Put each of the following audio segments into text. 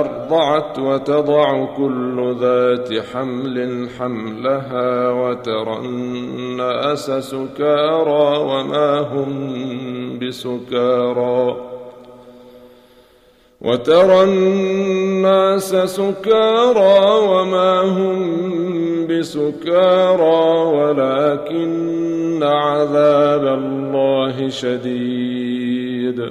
أرضعت وتضع كل ذات حمل حملها وترى الناس سكارى وما هم بسكارى وترى الناس سكارى وما هم بسكارى ولكن عذاب الله شديد.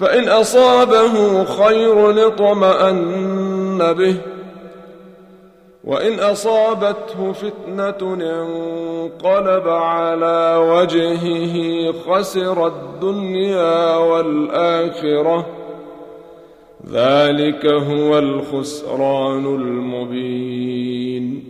فإن أصابه خير اطمأن به. وإن أصابته فتنة انقلب على وجهه خسر الدنيا والآخرة. ذلك هو الخسران المبين.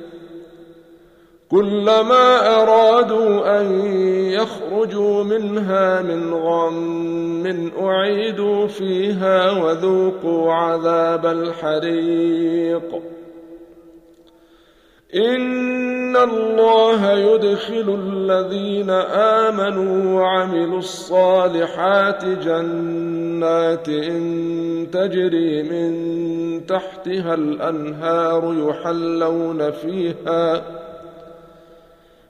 كلما أرادوا أن يخرجوا منها من غم أعيدوا فيها وذوقوا عذاب الحريق. إن الله يدخل الذين آمنوا وعملوا الصالحات جنات تجري من تحتها الأنهار يحلون فيها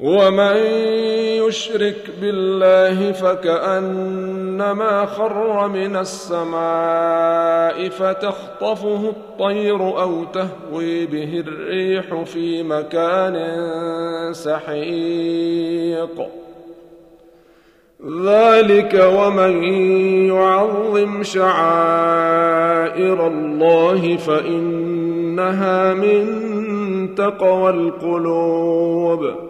ومن يشرك بالله فكأنما خر من السماء فتخطفه الطير أو تهوي به الريح في مكان سحيق. ذلك ومن يعظم شعائر الله فإنها من تقوى القلوب.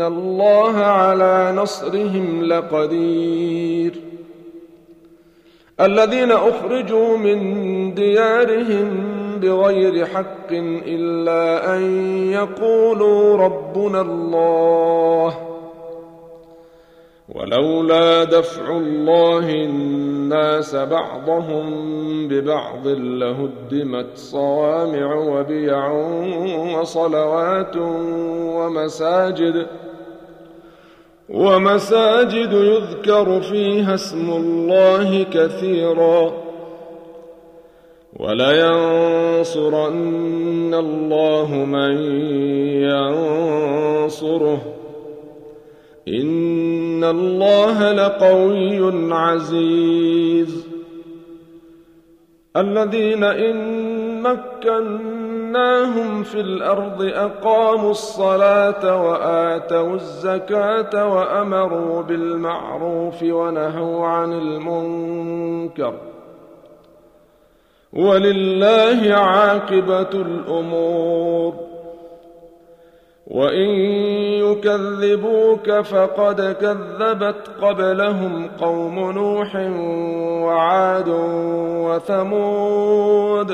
الله على نصرهم لقدير. الذين اخرجوا من ديارهم بغير حق إلا أن يقولوا ربنا الله ولولا دفع الله الناس بعضهم ببعض لهدمت صوامع وبيع وصلوات ومساجد ومساجد يذكر فيها اسم الله كثيرا ولينصرن الله من ينصره إن الله لقوي عزيز الذين إن مكناهم في الأرض اقاموا الصلاه واتوا الزكاه وامروا بالمعروف ونهوا عن المنكر ولله عاقبه الأمور وان يكذبوك فقد كذبت قبلهم قوم نوح وعاد وثمود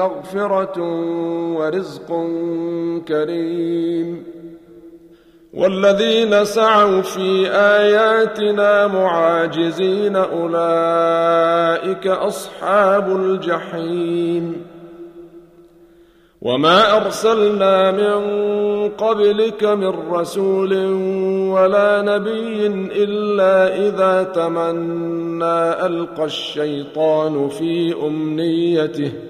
مغفرة ورزق كريم. والذين سعوا في آياتنا معاجزين أولئك أصحاب الجحيم. وما أرسلنا من قبلك من رسول ولا نبي إلا إذا تمنى ألقى الشيطان في أمنيته ۖ.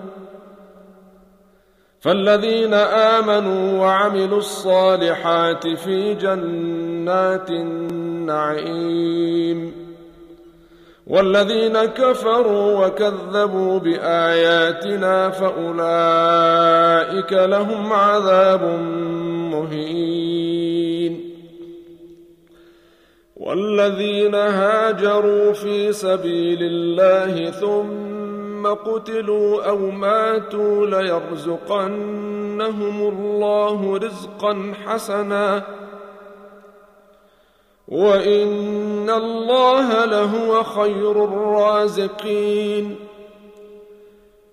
فالذين آمنوا وعملوا الصالحات في جنات النعيم والذين كفروا وكذبوا بآياتنا فأولئك لهم عذاب مهين والذين هاجروا في سبيل الله ثم قتلوا أو ماتوا ليرزقنهم الله رزقا حسنا. وإن الله لهو خير الرازقين.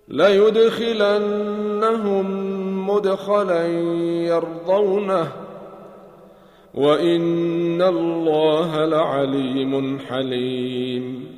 ليدخلنهم مدخلا يرضونه. وإن الله لعليم حليم.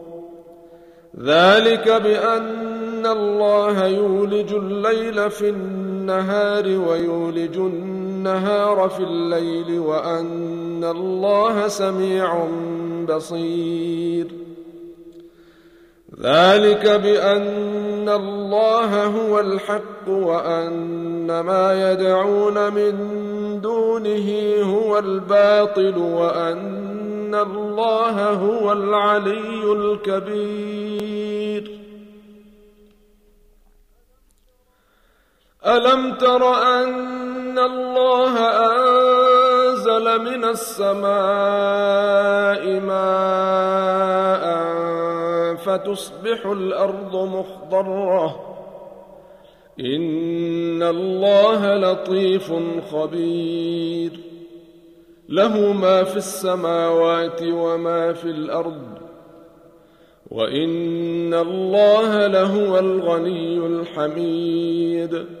ذلك بأن الله يولج الليل في النهار ويولج النهار في الليل وأن الله سميع بصير. ذلك بأن الله هو الحق وأن ما يدعون من دونه هو الباطل وأن الله هو العلي الكبير. ألم تر أن الله أنزل من السماء ماء فتصبح الأرض مخضرة ان الله لطيف خبير. له ما في السماوات وما في الأرض. وان الله لهو الغني الحميد.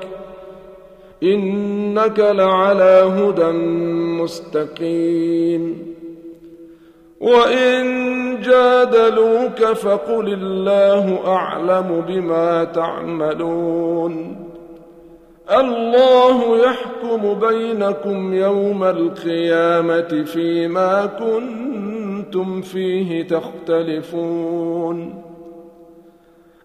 إنك لعلى هدى مستقيم. وإن جادلوك فقل الله أعلم بما تعملون. الله يحكم بينكم يوم القيامة فيما كنتم فيه تختلفون.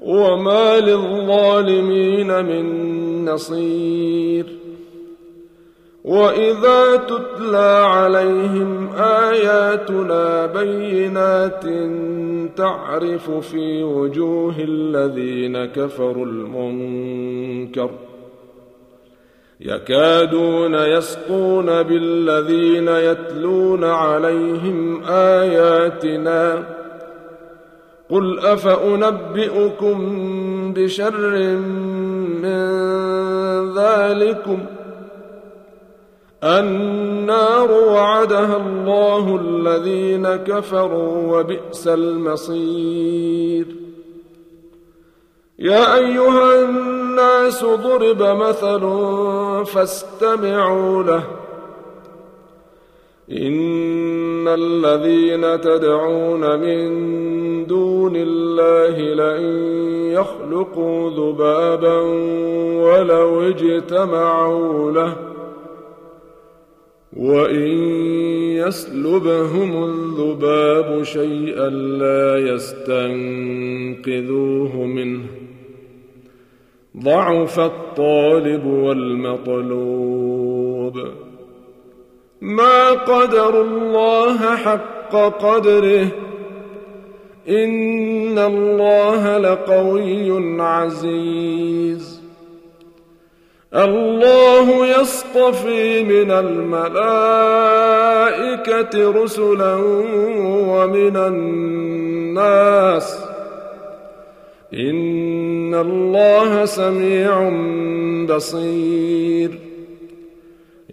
وما للظالمين من نصير واذا تتلى عليهم اياتنا بينات تعرف في وجوه الذين كفروا المنكر يكادون يسقون بالذين يتلون عليهم اياتنا قل افانبئكم بشر من ذلكم؟ النار وعدها الله الذين كفروا وبئس المصير. يا ايها الناس ضرب مثل فاستمعوا له. ان الذين تدعون من دون الله لن يخلقوا ذبابا ولو اجتمعوا له وان يسلبهم الذباب شيئا لا يستنقذوه منه ضعف الطالب والمطلوب ما قدر الله حق قدره. إن الله لقوي عزيز. الله يصطفي من الملائكة رسلا ومن الناس. إن الله سميع بصير.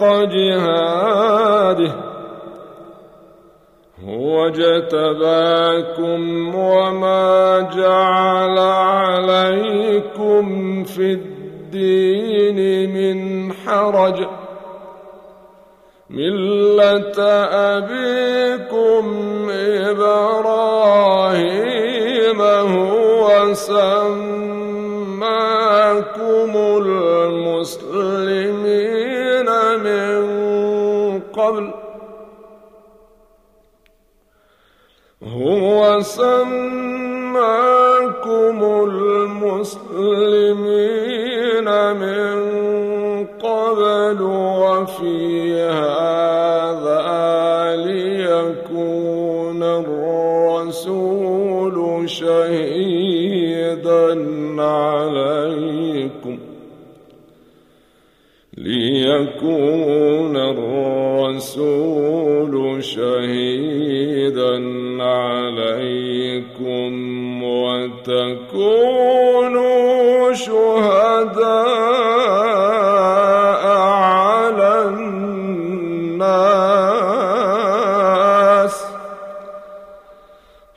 جهاده هو اجتباكم وما جعل عليكم في الدين من حرج. ملة أبيكم إبراهيم هو سماكم المسلمين من قبل وفي هذا ليكون الرسول شهيدا عليكم وتكونوا شهداء على الناس.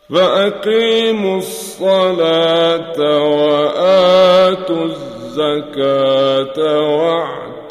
فأقيموا الصلاة وآتوا الزكاة واعلموا